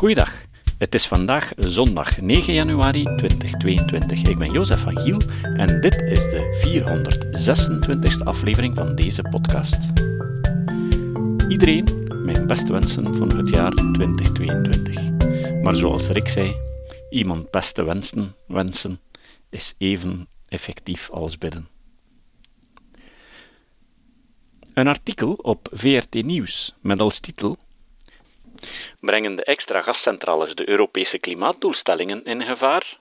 Goeiedag. Het is vandaag zondag 9 januari 2022. Ik ben Jozef van Giel en dit is de 426e aflevering van deze podcast. Iedereen mijn beste wensen voor het jaar 2022. Maar zoals Rick zei, iemand beste wensen, wensen is even effectief als bidden. Een artikel op VRT Nieuws met als titel Brengen de extra gascentrales de Europese klimaatdoelstellingen in gevaar?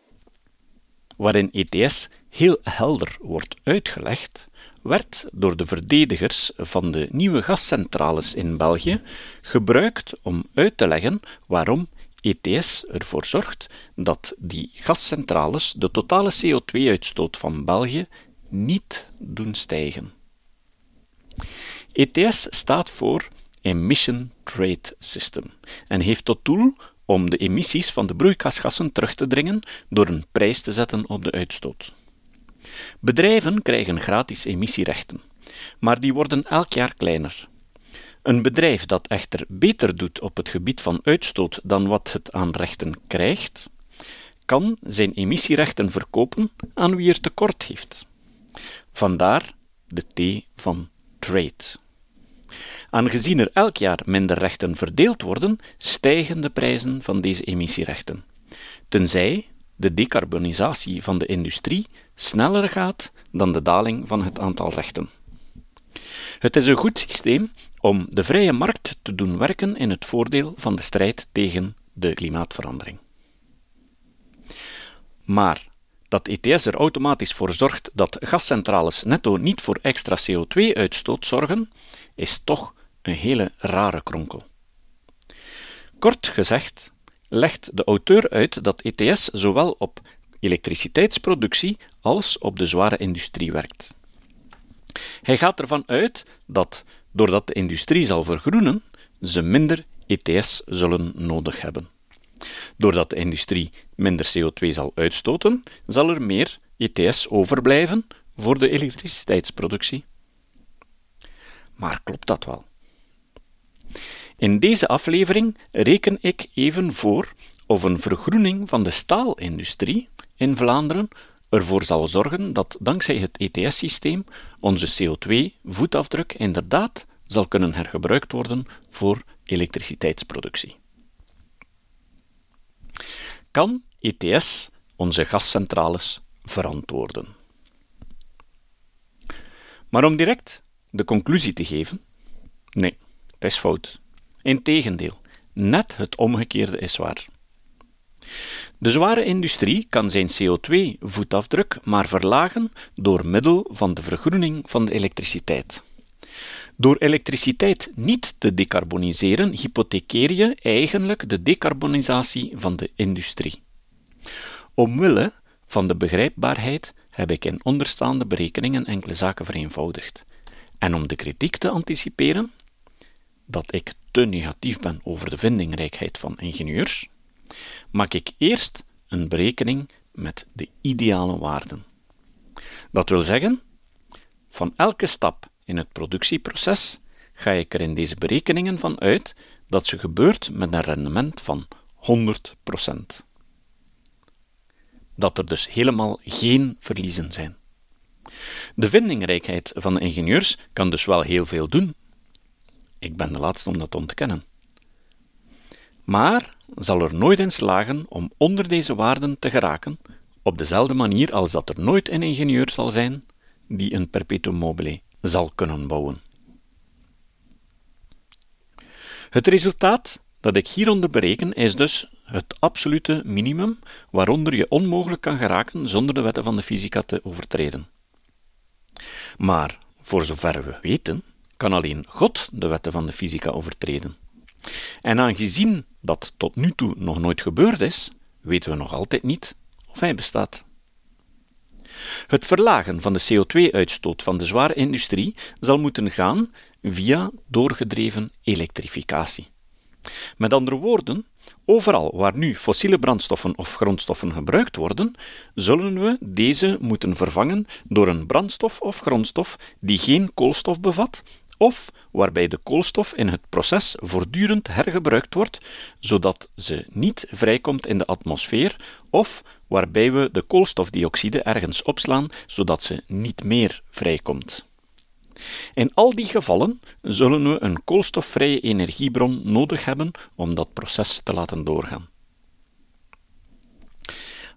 Waarin ETS heel helder wordt uitgelegd, werd door de verdedigers van de nieuwe gascentrales in België gebruikt om uit te leggen waarom ETS ervoor zorgt dat die gascentrales de totale CO2-uitstoot van België niet doen stijgen. ETS staat voor Emission Trade System en heeft tot doel om de emissies van de broeikasgassen terug te dringen door een prijs te zetten op de uitstoot. Bedrijven krijgen gratis emissierechten, maar die worden elk jaar kleiner. Een bedrijf dat echter beter doet op het gebied van uitstoot dan wat het aan rechten krijgt, kan zijn emissierechten verkopen aan wie er tekort heeft. Vandaar de T van trade. Aangezien er elk jaar minder rechten verdeeld worden, stijgen de prijzen van deze emissierechten. Tenzij de decarbonisatie van de industrie sneller gaat dan de daling van het aantal rechten. Het is een goed systeem om de vrije markt te doen werken in het voordeel van de strijd tegen de klimaatverandering. Maar dat ETS er automatisch voor zorgt dat gascentrales netto niet voor extra CO2-uitstoot zorgen, is toch een hele rare kronkel. Kort gezegd legt de auteur uit dat ETS zowel op elektriciteitsproductie als op de zware industrie werkt. Hij gaat ervan uit dat, doordat de industrie zal vergroenen, ze minder ETS zullen nodig hebben. Doordat de industrie minder CO2 zal uitstoten, zal er meer ETS overblijven voor de elektriciteitsproductie. Maar klopt dat wel? In deze aflevering reken ik even voor of een vergroening van de staalindustrie in Vlaanderen ervoor zal zorgen dat dankzij het ETS-systeem onze CO2-voetafdruk inderdaad zal kunnen hergebruikt worden voor elektriciteitsproductie. Kan ETS onze gascentrales verantwoorden? Maar om direct de conclusie te geven: nee, het is fout. Integendeel, net het omgekeerde is waar. De zware industrie kan zijn CO2-voetafdruk maar verlagen door middel van de vergroening van de elektriciteit. Door elektriciteit niet te decarboniseren, hypothekeer je eigenlijk de decarbonisatie van de industrie. Omwille van de begrijpbaarheid heb ik in onderstaande berekeningen enkele zaken vereenvoudigd. En om de kritiek te anticiperen, dat ik te negatief ben over de vindingrijkheid van ingenieurs, maak ik eerst een berekening met de ideale waarden. Dat wil zeggen, van elke stap in het productieproces ga ik er in deze berekeningen van uit dat ze gebeurt met een rendement van 100%. Dat er dus helemaal geen verliezen zijn. De vindingrijkheid van ingenieurs kan dus wel heel veel doen. Ik ben de laatste om dat te ontkennen maar zal er nooit in slagen om onder deze waarden te geraken, op dezelfde manier als dat er nooit een ingenieur zal zijn die een perpetuum mobile zal kunnen bouwen. Het resultaat dat ik hieronder bereken is dus het absolute minimum waaronder je onmogelijk kan geraken zonder de wetten van de fysica te overtreden. Maar, voor zover we weten, kan alleen God de wetten van de fysica overtreden. En aangezien dat tot nu toe nog nooit gebeurd is, weten we nog altijd niet of hij bestaat. Het verlagen van de CO2-uitstoot van de zware industrie zal moeten gaan via doorgedreven elektrificatie. Met andere woorden, overal waar nu fossiele brandstoffen of grondstoffen gebruikt worden, zullen we deze moeten vervangen door een brandstof of grondstof die geen koolstof bevat of waarbij de koolstof in het proces voortdurend hergebruikt wordt, zodat ze niet vrijkomt in de atmosfeer, of waarbij we de koolstofdioxide ergens opslaan, zodat ze niet meer vrijkomt. In al die gevallen zullen we een koolstofvrije energiebron nodig hebben om dat proces te laten doorgaan.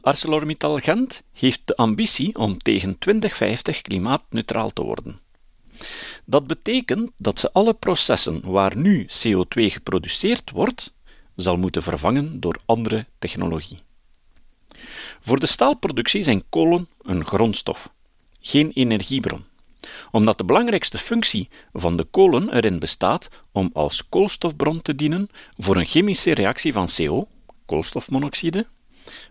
ArcelorMittal Gent heeft de ambitie om tegen 2050 klimaatneutraal te worden. Dat betekent dat ze alle processen waar nu CO2 geproduceerd wordt, zal moeten vervangen door andere technologie. Voor de staalproductie zijn kolen een grondstof, geen energiebron, omdat de belangrijkste functie van de kolen erin bestaat om als koolstofbron te dienen voor een chemische reactie van CO, koolstofmonoxide,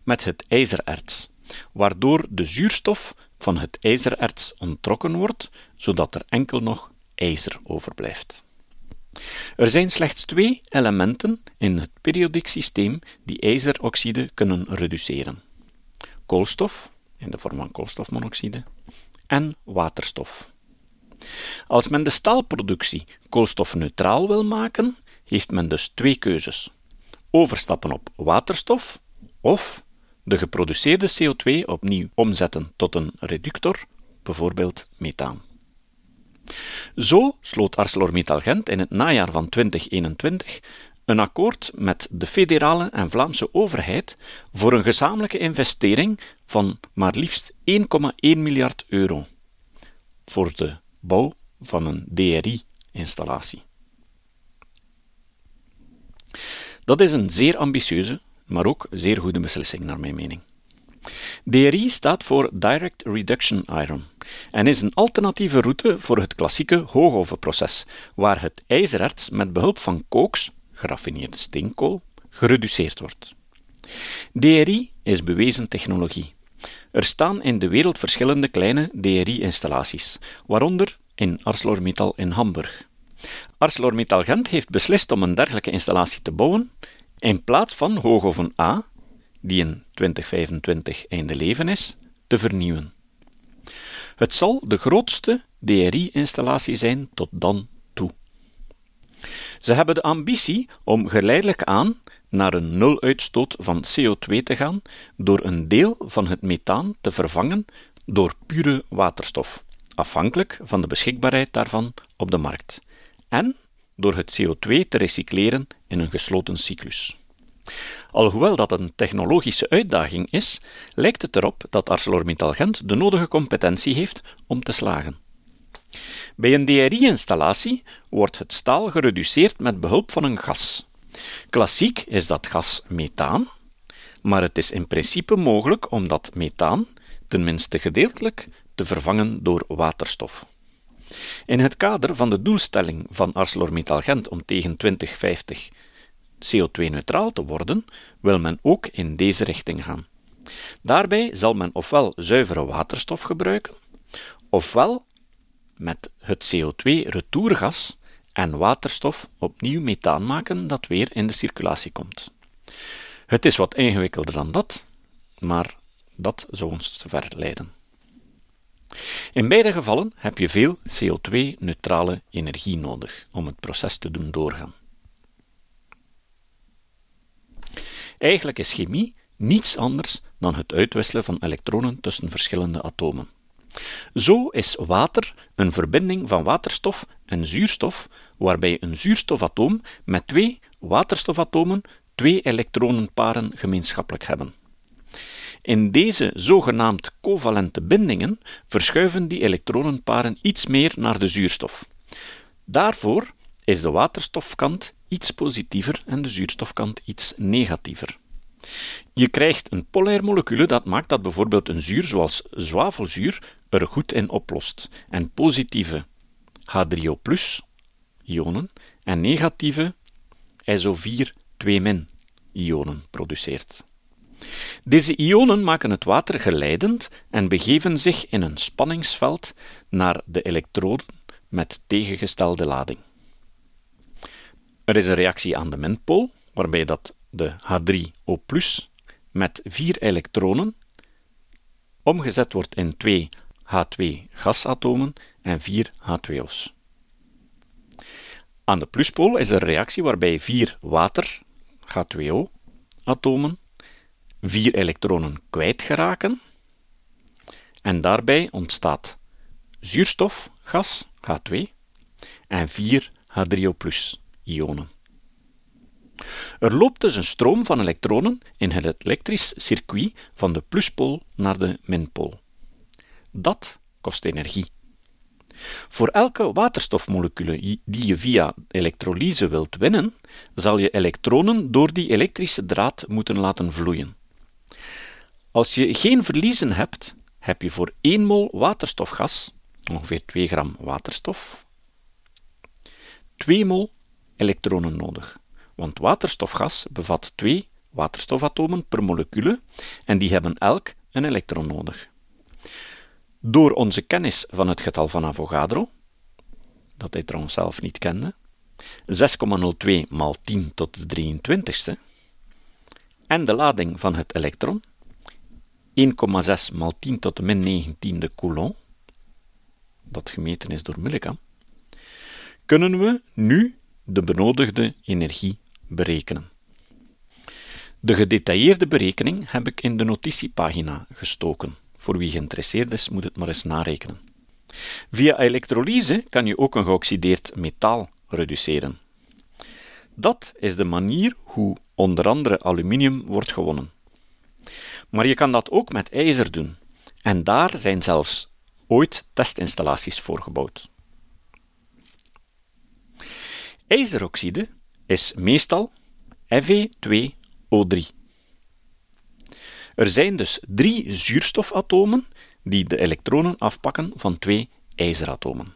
met het ijzererts, waardoor de zuurstof van het ijzererts onttrokken wordt, zodat er enkel nog ijzer overblijft. Er zijn slechts twee elementen in het periodiek systeem die ijzeroxide kunnen reduceren: koolstof, in de vorm van koolstofmonoxide, en waterstof. Als men de staalproductie koolstofneutraal wil maken, heeft men dus twee keuzes: overstappen op waterstof of de geproduceerde CO2 opnieuw omzetten tot een reductor, bijvoorbeeld methaan. Zo sloot ArcelorMittal Gent in het najaar van 2021 een akkoord met de federale en Vlaamse overheid voor een gezamenlijke investering van maar liefst 1,1 miljard euro voor de bouw van een DRI-installatie. Dat is een zeer ambitieuze, maar ook zeer goede beslissing naar mijn mening. DRI staat voor Direct Reduction Iron en is een alternatieve route voor het klassieke hoogovenproces, waar het ijzererts met behulp van kooks, geraffineerde steenkool, gereduceerd wordt. DRI is bewezen technologie. Er staan in de wereld verschillende kleine DRI-installaties, waaronder in ArcelorMittal in Hamburg. ArcelorMittal Gent heeft beslist om een dergelijke installatie te bouwen in plaats van hoogoven A, die in 2025 einde leven is, te vernieuwen. Het zal de grootste DRI-installatie zijn tot dan toe. Ze hebben de ambitie om geleidelijk aan naar een nuluitstoot van CO2 te gaan door een deel van het methaan te vervangen door pure waterstof, afhankelijk van de beschikbaarheid daarvan op de markt, en door het CO2 te recycleren in een gesloten cyclus. Alhoewel dat een technologische uitdaging is, lijkt het erop dat ArcelorMittal Gent de nodige competentie heeft om te slagen. Bij een DRI-installatie wordt het staal gereduceerd met behulp van een gas. Klassiek is dat gas methaan, maar het is in principe mogelijk om dat methaan, tenminste gedeeltelijk, te vervangen door waterstof. In het kader van de doelstelling van ArcelorMittal Gent om tegen 2050 CO2-neutraal te worden, wil men ook in deze richting gaan. Daarbij zal men ofwel zuivere waterstof gebruiken, ofwel met het CO2-retourgas en waterstof opnieuw methaan maken dat weer in de circulatie komt. Het is wat ingewikkelder dan dat, maar dat zou ons te ver leiden. In beide gevallen heb je veel CO2-neutrale energie nodig om het proces te doen doorgaan. Eigenlijk is chemie niets anders dan het uitwisselen van elektronen tussen verschillende atomen. Zo is water een verbinding van waterstof en zuurstof, waarbij een zuurstofatoom met twee waterstofatomen twee elektronenparen gemeenschappelijk hebben. In deze zogenaamd covalente bindingen verschuiven die elektronenparen iets meer naar de zuurstof. Daarvoor is de waterstofkant iets positiever en de zuurstofkant iets negatiever. Je krijgt een polair molecule dat maakt dat bijvoorbeeld een zuur zoals zwavelzuur er goed in oplost en positieve H3O ionen en negatieve SO4 2 ionen produceert. Deze ionen maken het water geleidend en begeven zich in een spanningsveld naar de elektroden met tegengestelde lading. Er is een reactie aan de minpool, waarbij dat de H3O met vier elektronen omgezet wordt in twee H2 gasatomen en vier H2O's. Aan de pluspool is er een reactie waarbij vier water, H2O-atomen, vier elektronen kwijtgeraken en daarbij ontstaat zuurstof, gas, H2, en vier H3O+-ionen. Er loopt dus een stroom van elektronen in het elektrisch circuit van de pluspool naar de minpool. Dat kost energie. Voor elke waterstofmolecule die je via elektrolyse wilt winnen, zal je elektronen door die elektrische draad moeten laten vloeien. Als je geen verliezen hebt, heb je voor 1 mol waterstofgas, ongeveer 2 gram waterstof, 2 mol elektronen nodig. Want waterstofgas bevat 2 waterstofatomen per molecule en die hebben elk een elektron nodig. Door onze kennis van het getal van Avogadro, dat hij trouwens zelf niet kende, 6,02 maal 10 tot de 23ste, en de lading van het elektron, 1,6 maal 10 tot de min 19e coulomb, dat gemeten is door Millikan, kunnen we nu de benodigde energie berekenen. De gedetailleerde berekening heb ik in de notitiepagina gestoken. Voor wie geïnteresseerd is, moet het maar eens narekenen. Via elektrolyse kan je ook een geoxideerd metaal reduceren. Dat is de manier hoe onder andere aluminium wordt gewonnen. Maar je kan dat ook met ijzer doen, en daar zijn zelfs ooit testinstallaties voor gebouwd. IJzeroxide is meestal Fe2O3. Er zijn dus drie zuurstofatomen die de elektronen afpakken van twee ijzeratomen.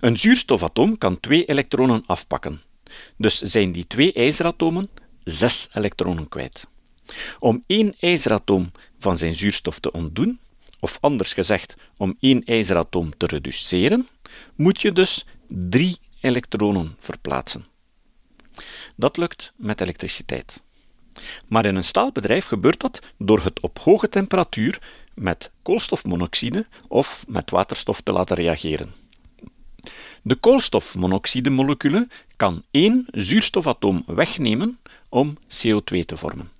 Een zuurstofatoom kan twee elektronen afpakken, dus zijn die twee ijzeratomen zes elektronen kwijt. Om één ijzeratoom van zijn zuurstof te ontdoen, of anders gezegd, om één ijzeratoom te reduceren, moet je dus drie elektronen verplaatsen. Dat lukt met elektriciteit. Maar in een staalbedrijf gebeurt dat door het op hoge temperatuur met koolstofmonoxide of met waterstof te laten reageren. De koolstofmonoxide-molecule kan één zuurstofatoom wegnemen om CO2 te vormen.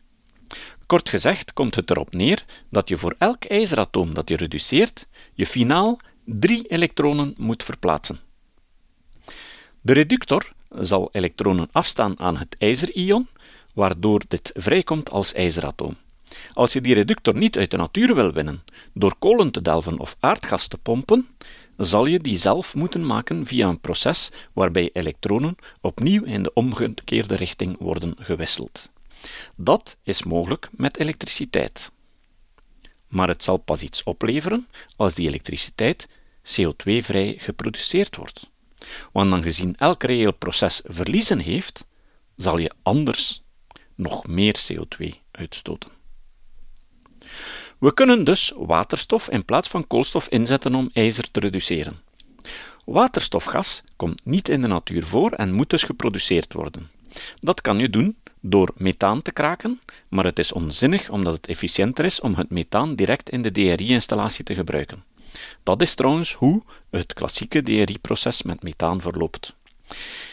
Kort gezegd komt het erop neer dat je voor elk ijzeratoom dat je reduceert, je finaal drie elektronen moet verplaatsen. De reductor zal elektronen afstaan aan het ijzerion, waardoor dit vrijkomt als ijzeratoom. Als je die reductor niet uit de natuur wil winnen, door kolen te delven of aardgas te pompen, zal je die zelf moeten maken via een proces waarbij elektronen opnieuw in de omgekeerde richting worden gewisseld. Dat is mogelijk met elektriciteit. Maar het zal pas iets opleveren als die elektriciteit CO2-vrij geproduceerd wordt. Want aangezien elk reëel proces verliezen heeft, zal je anders nog meer CO2 uitstoten. We kunnen dus waterstof in plaats van koolstof inzetten om ijzer te reduceren. Waterstofgas komt niet in de natuur voor en moet dus geproduceerd worden. Dat kan je doen door methaan te kraken, maar het is onzinnig omdat het efficiënter is om het methaan direct in de DRI-installatie te gebruiken. Dat is trouwens hoe het klassieke DRI-proces met methaan verloopt.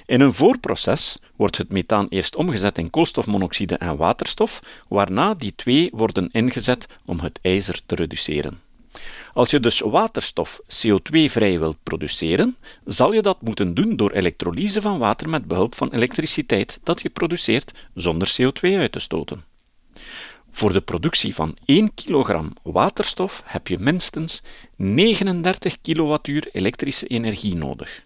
In een voorproces wordt het methaan eerst omgezet in koolstofmonoxide en waterstof, waarna die twee worden ingezet om het ijzer te reduceren. Als je dus waterstof CO2-vrij wilt produceren, zal je dat moeten doen door elektrolyse van water met behulp van elektriciteit dat je produceert zonder CO2 uit te stoten. Voor de productie van 1 kilogram waterstof heb je minstens 39 kilowattuur elektrische energie nodig.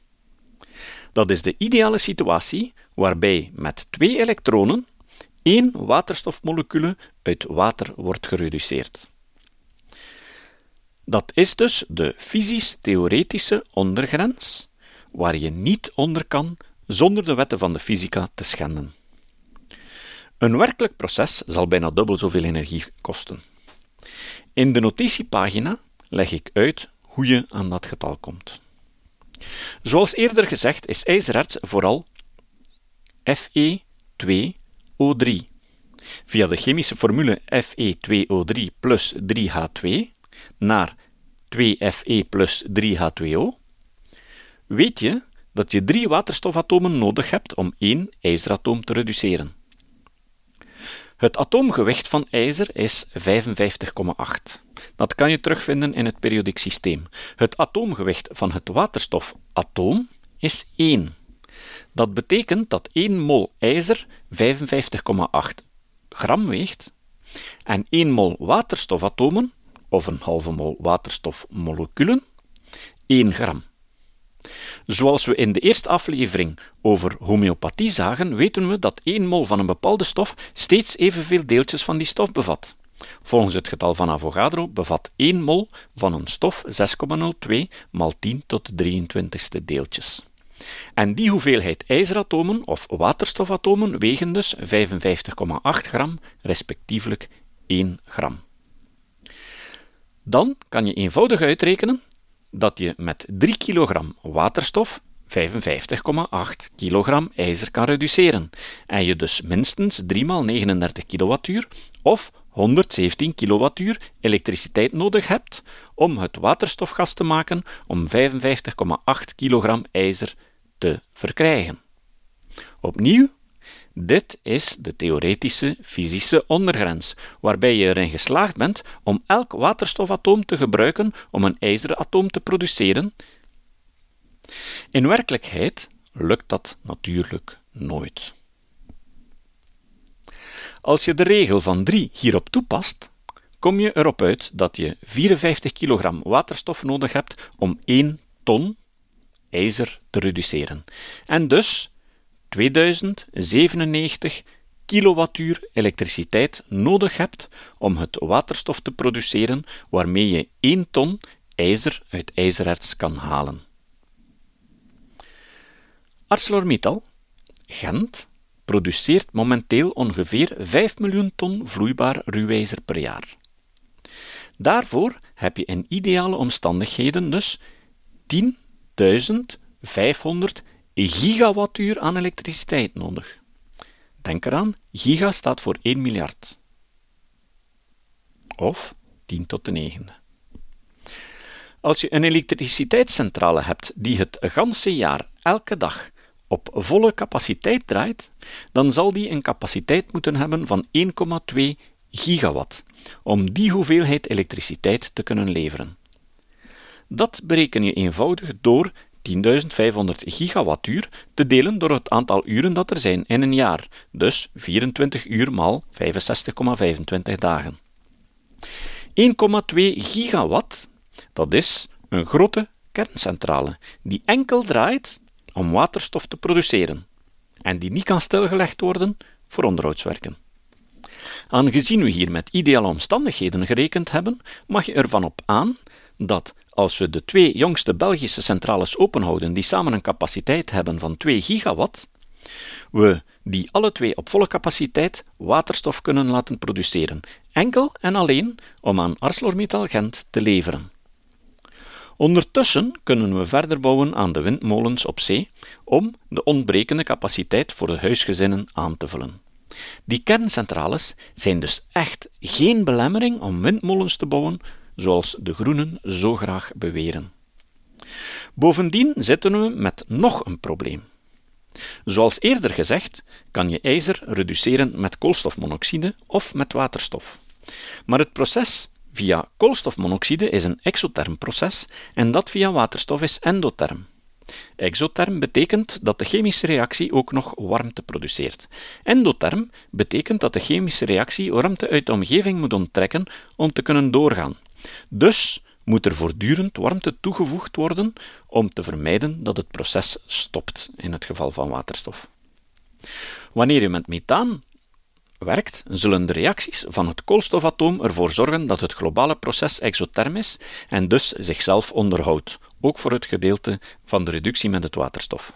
Dat is de ideale situatie waarbij met twee elektronen één waterstofmolecule uit water wordt gereduceerd. Dat is dus de fysisch-theoretische ondergrens waar je niet onder kan zonder de wetten van de fysica te schenden. Een werkelijk proces zal bijna dubbel zoveel energie kosten. In de notitiepagina leg ik uit hoe je aan dat getal komt. Zoals eerder gezegd is ijzererts vooral Fe2O3. Via de chemische formule Fe2O3 plus 3H2 naar 2Fe plus 3H2O weet je dat je drie waterstofatomen nodig hebt om één ijzeratoom te reduceren. Het atoomgewicht van ijzer is 55,8. Dat kan je terugvinden in het periodiek systeem. Het atoomgewicht van het waterstofatoom is 1. Dat betekent dat 1 mol ijzer 55,8 gram weegt en 1 mol waterstofatomen, of een halve mol waterstofmoleculen, 1 gram. Zoals we in de eerste aflevering over homeopathie zagen, weten we dat 1 mol van een bepaalde stof steeds evenveel deeltjes van die stof bevat. Volgens het getal van Avogadro bevat 1 mol van een stof 6,02 maal 10 tot de 23ste deeltjes. En die hoeveelheid ijzeratomen of waterstofatomen wegen dus 55,8 gram, respectievelijk 1 gram. Dan kan je eenvoudig uitrekenen dat je met 3 kilogram waterstof 55,8 kilogram ijzer kan reduceren en je dus minstens 3 x 39 kilowattuur of 117 kilowattuur elektriciteit nodig hebt om het waterstofgas te maken om 55,8 kilogram ijzer te verkrijgen. Opnieuw, dit is de theoretische fysische ondergrens, waarbij je erin geslaagd bent om elk waterstofatoom te gebruiken om een ijzeratoom te produceren. In werkelijkheid lukt dat natuurlijk nooit. Als je de regel van 3 hierop toepast, kom je erop uit dat je 54 kilogram waterstof nodig hebt om 1 ton ijzer te reduceren. En dus 2097 kilowattuur elektriciteit nodig hebt om het waterstof te produceren waarmee je 1 ton ijzer uit ijzererts kan halen. ArcelorMittal, Gent, produceert momenteel ongeveer 5 miljoen ton vloeibaar ruwijzer per jaar. Daarvoor heb je in ideale omstandigheden dus 10.500 gigawattuur aan elektriciteit nodig. Denk eraan, giga staat voor 1 miljard. Of 10 tot de negende. Als je een elektriciteitscentrale hebt die het ganse jaar, elke dag, op volle capaciteit draait, dan zal die een capaciteit moeten hebben van 1,2 gigawatt, om die hoeveelheid elektriciteit te kunnen leveren. Dat bereken je eenvoudig door 10.500 gigawattuur te delen door het aantal uren dat er zijn in een jaar, dus 24 uur maal 65,25 dagen. 1,2 gigawatt, dat is een grote kerncentrale die enkel draait om waterstof te produceren en die niet kan stilgelegd worden voor onderhoudswerken. Aangezien we hier met ideale omstandigheden gerekend hebben, mag je ervan op aan dat als we de twee jongste Belgische centrales openhouden die samen een capaciteit hebben van 2 gigawatt, we die alle twee op volle capaciteit waterstof kunnen laten produceren, enkel en alleen om aan ArcelorMittal Gent te leveren. Ondertussen kunnen we verder bouwen aan de windmolens op zee om de ontbrekende capaciteit voor de huisgezinnen aan te vullen. Die kerncentrales zijn dus echt geen belemmering om windmolens te bouwen zoals de groenen zo graag beweren. Bovendien zitten we met nog een probleem. Zoals eerder gezegd, kan je ijzer reduceren met koolstofmonoxide of met waterstof. Maar het proces via koolstofmonoxide is een exotherm proces en dat via waterstof is endotherm. Exotherm betekent dat de chemische reactie ook nog warmte produceert. Endotherm betekent dat de chemische reactie warmte uit de omgeving moet onttrekken om te kunnen doorgaan. Dus moet er voortdurend warmte toegevoegd worden om te vermijden dat het proces stopt in het geval van waterstof. Wanneer je met methaan werkt, zullen de reacties van het koolstofatoom ervoor zorgen dat het globale proces exotherm is en dus zichzelf onderhoudt, ook voor het gedeelte van de reductie met het waterstof.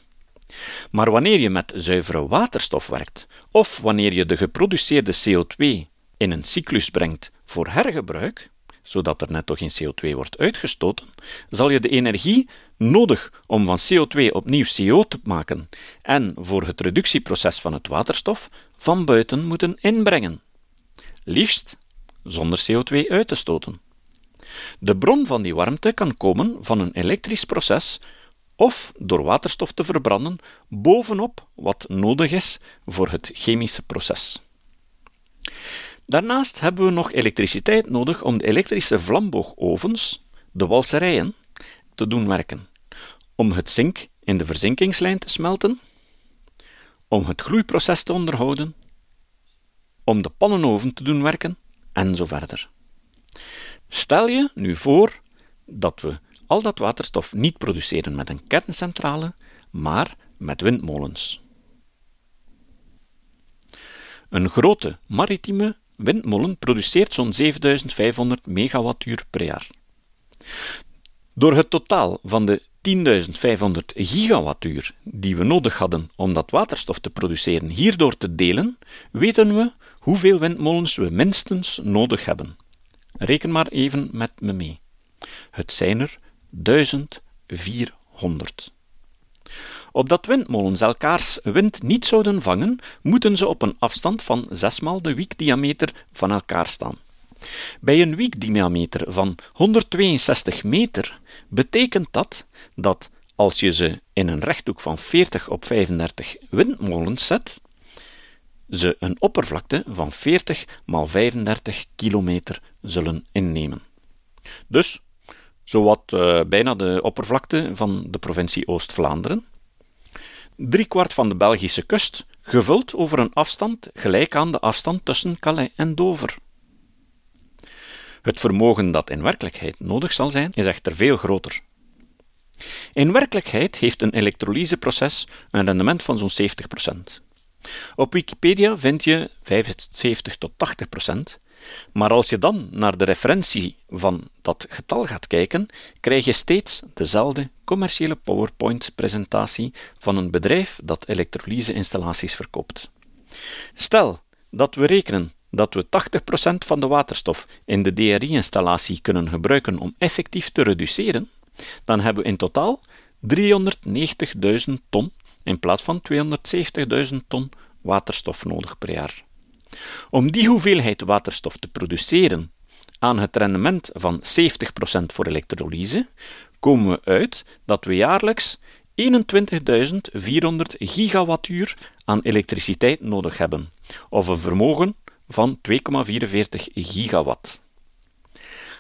Maar wanneer je met zuivere waterstof werkt, of wanneer je de geproduceerde CO2 in een cyclus brengt voor hergebruik, zodat er netto geen CO2 wordt uitgestoten, zal je de energie nodig om van CO2 opnieuw CO te maken en voor het reductieproces van het waterstof van buiten moeten inbrengen. Liefst zonder CO2 uit te stoten. De bron van die warmte kan komen van een elektrisch proces of door waterstof te verbranden bovenop wat nodig is voor het chemische proces. Daarnaast hebben we nog elektriciteit nodig om de elektrische vlamboogovens, de walserijen, te doen werken, om het zink in de verzinkingslijn te smelten, om het gloeiproces te onderhouden, om de pannenoven te doen werken en zo verder. Stel je nu voor dat we al dat waterstof niet produceren met een kerncentrale, maar met windmolens. Een grote maritieme windmolen produceert zo'n 7500 megawattuur per jaar. Door het totaal van de 10.500 gigawattuur die we nodig hadden om dat waterstof te produceren hierdoor te delen, weten we hoeveel windmolens we minstens nodig hebben. Reken maar even met me mee. Het zijn er 1400. Opdat windmolens elkaars wind niet zouden vangen, moeten ze op een afstand van zesmaal de wiekdiameter van elkaar staan. Bij een wiekdiameter van 162 meter betekent dat dat als je ze in een rechthoek van 40 op 35 windmolens zet, ze een oppervlakte van 40 x 35 kilometer zullen innemen. Dus zowat uh, bijna de oppervlakte van de provincie Oost-Vlaanderen. Driekwart van de Belgische kust, gevuld over een afstand gelijk aan de afstand tussen Calais en Dover. Het vermogen dat in werkelijkheid nodig zal zijn, is echter veel groter. In werkelijkheid heeft een elektrolyseproces een rendement van zo'n 70%. Op Wikipedia vind je 75 tot 80%, maar als je dan naar de referentie van dat getal gaat kijken, krijg je steeds dezelfde commerciële PowerPoint-presentatie van een bedrijf dat elektrolyse-installaties verkoopt. Stel dat we rekenen dat we 80% van de waterstof in de DRI-installatie kunnen gebruiken om effectief te reduceren, dan hebben we in totaal 390.000 ton in plaats van 270.000 ton waterstof nodig per jaar. Om die hoeveelheid waterstof te produceren aan het rendement van 70% voor elektrolyse, komen we uit dat we jaarlijks 21.400 gigawattuur aan elektriciteit nodig hebben, of een vermogen van 2,44 gigawatt.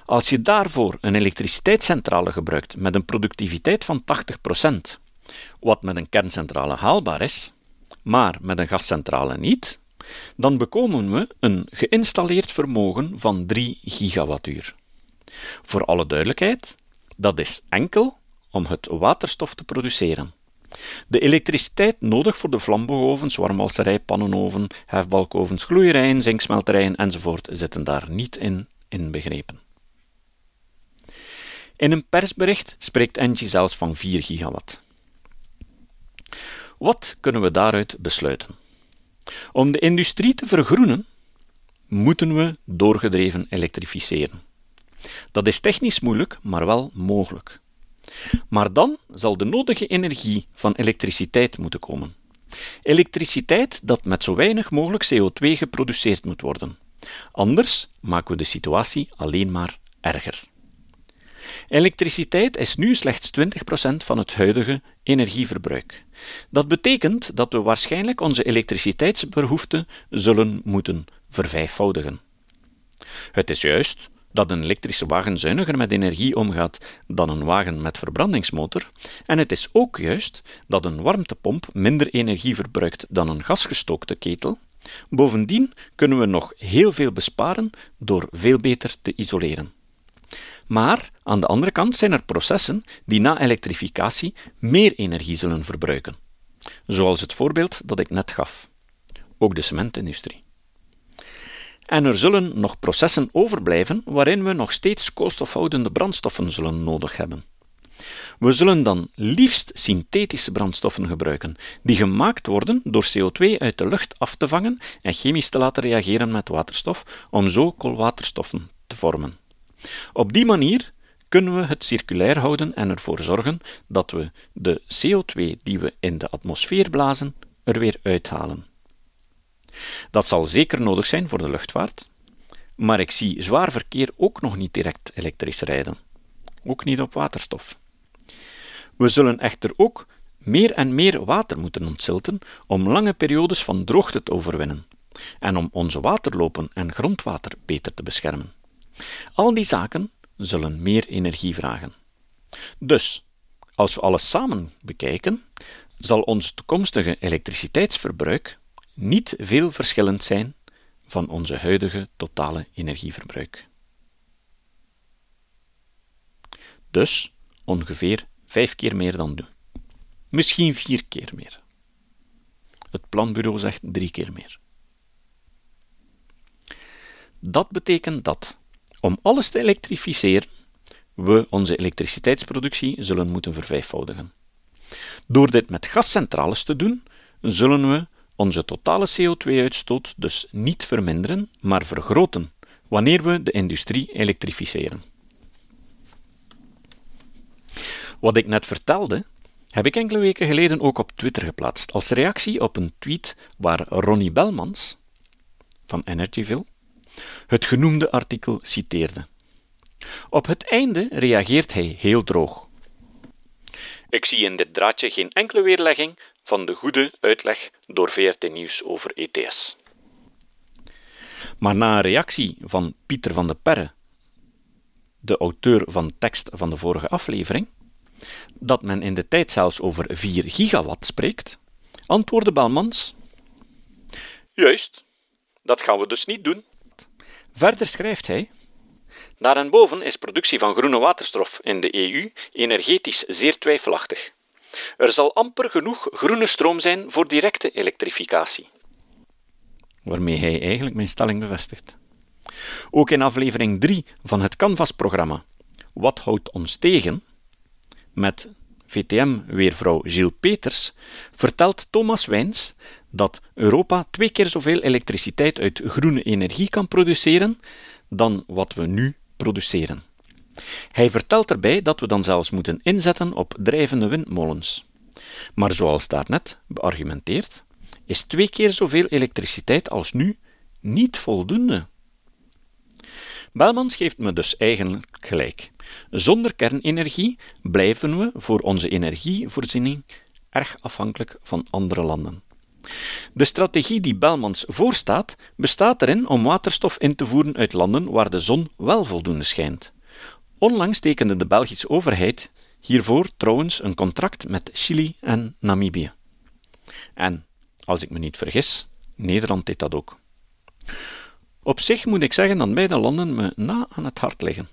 Als je daarvoor een elektriciteitscentrale gebruikt met een productiviteit van 80%, wat met een kerncentrale haalbaar is, maar met een gascentrale niet, dan bekomen we een geïnstalleerd vermogen van 3 gigawattuur. Voor alle duidelijkheid, dat is enkel om het waterstof te produceren. De elektriciteit nodig voor de vlambogovens, warmwalserij, pannenoven, hefbalkovens, gloeierijen, zinksmelterijen enzovoort zitten daar niet in inbegrepen. In een persbericht spreekt Engie zelfs van 4 gigawatt. Wat kunnen we daaruit besluiten? Om de industrie te vergroenen, moeten we doorgedreven elektrificeren. Dat is technisch moeilijk, maar wel mogelijk. Maar dan zal de nodige energie van elektriciteit moeten komen. Elektriciteit dat met zo weinig mogelijk CO2 geproduceerd moet worden. Anders maken we de situatie alleen maar erger. Elektriciteit is nu slechts 20% van het huidige energieverbruik. Dat betekent dat we waarschijnlijk onze elektriciteitsbehoefte zullen moeten vervijfvoudigen. Het is juist dat een elektrische wagen zuiniger met energie omgaat dan een wagen met verbrandingsmotor, en het is ook juist dat een warmtepomp minder energie verbruikt dan een gasgestookte ketel. Bovendien kunnen we nog heel veel besparen door veel beter te isoleren. Maar aan de andere kant zijn er processen die na elektrificatie meer energie zullen verbruiken, zoals het voorbeeld dat ik net gaf. Ook de cementindustrie. En er zullen nog processen overblijven waarin we nog steeds koolstofhoudende brandstoffen zullen nodig hebben. We zullen dan liefst synthetische brandstoffen gebruiken, die gemaakt worden door CO2 uit de lucht af te vangen en chemisch te laten reageren met waterstof, om zo koolwaterstoffen te vormen. Op die manier kunnen we het circulair houden en ervoor zorgen dat we de CO2 die we in de atmosfeer blazen er weer uithalen. Dat zal zeker nodig zijn voor de luchtvaart, maar ik zie zwaar verkeer ook nog niet direct elektrisch rijden, ook niet op waterstof. We zullen echter ook meer en meer water moeten ontzilten om lange periodes van droogte te overwinnen en om onze waterlopen en grondwater beter te beschermen. Al die zaken zullen meer energie vragen. Dus, als we alles samen bekijken, zal ons toekomstige elektriciteitsverbruik niet veel verschillend zijn van onze huidige totale energieverbruik. Dus ongeveer vijf keer meer dan nu. Misschien vier keer meer. Het planbureau zegt drie keer meer. Dat betekent dat, om alles te elektrificeren, we onze elektriciteitsproductie zullen moeten vervijfvoudigen. Door dit met gascentrales te doen, zullen we onze totale CO2-uitstoot dus niet verminderen, maar vergroten wanneer we de industrie elektrificeren. Wat ik net vertelde, heb ik enkele weken geleden ook op Twitter geplaatst, als reactie op een tweet waar Ronnie Belmans van Energyville het genoemde artikel citeerde. Op het einde reageert hij heel droog. Ik zie in dit draadje geen enkele weerlegging van de goede uitleg door VRT Nieuws over ETS. Maar na een reactie van Pieter van de Perre, de auteur van tekst van de vorige aflevering, dat men in de tijd zelfs over 4 gigawatt spreekt, antwoordde Belmans: Juist, dat gaan we dus niet doen. Verder schrijft hij: Daarenboven is productie van groene waterstof in de EU energetisch zeer twijfelachtig. Er zal amper genoeg groene stroom zijn voor directe elektrificatie. Waarmee hij eigenlijk mijn stelling bevestigt. Ook in aflevering 3 van het Canvas-programma Wat houdt ons tegen? met VTM-weervrouw Gilles Peters vertelt Thomas Wijns dat Europa twee keer zoveel elektriciteit uit groene energie kan produceren dan wat we nu produceren. Hij vertelt erbij dat we dan zelfs moeten inzetten op drijvende windmolens. Maar zoals daarnet beargumenteerd, is twee keer zoveel elektriciteit als nu niet voldoende. Belmans geeft me dus eigenlijk gelijk. Zonder kernenergie blijven we voor onze energievoorziening erg afhankelijk van andere landen. De strategie die Belmans voorstaat, bestaat erin om waterstof in te voeren uit landen waar de zon wel voldoende schijnt. Onlangs tekende de Belgische overheid hiervoor trouwens een contract met Chili en Namibië. En, als ik me niet vergis, Nederland deed dat ook. Op zich moet ik zeggen dat beide landen me na aan het hart liggen.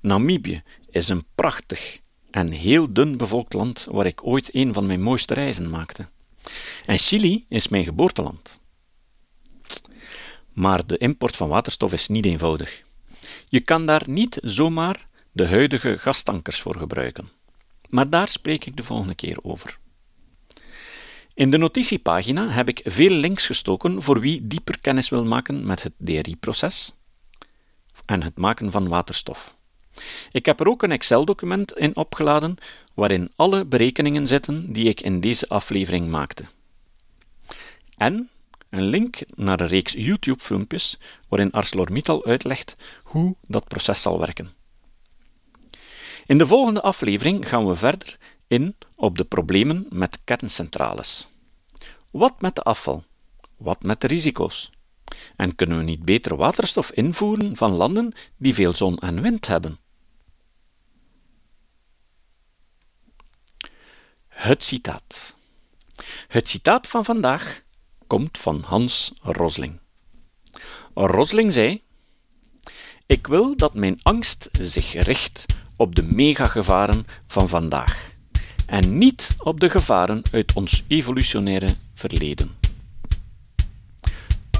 Namibië is een prachtig en heel dun bevolkt land waar ik ooit een van mijn mooiste reizen maakte. En Chili is mijn geboorteland. Maar de import van waterstof is niet eenvoudig. Je kan daar niet zomaar de huidige gastankers voor gebruiken. Maar daar spreek ik de volgende keer over. In de notitiepagina heb ik veel links gestoken voor wie dieper kennis wil maken met het DRI-proces en het maken van waterstof. Ik heb er ook een Excel-document in opgeladen waarin alle berekeningen zitten die ik in deze aflevering maakte. En een link naar een reeks YouTube-filmpjes waarin ArcelorMittal uitlegt hoe dat proces zal werken. In de volgende aflevering gaan we verder in op de problemen met kerncentrales. Wat met de afval? Wat met de risico's? En kunnen we niet beter waterstof invoeren van landen die veel zon en wind hebben? Het citaat. Het citaat van vandaag komt van Hans Rosling. Rosling zei: Ik wil dat mijn angst zich richt op de megagevaren van vandaag en niet op de gevaren uit ons evolutionaire verleden.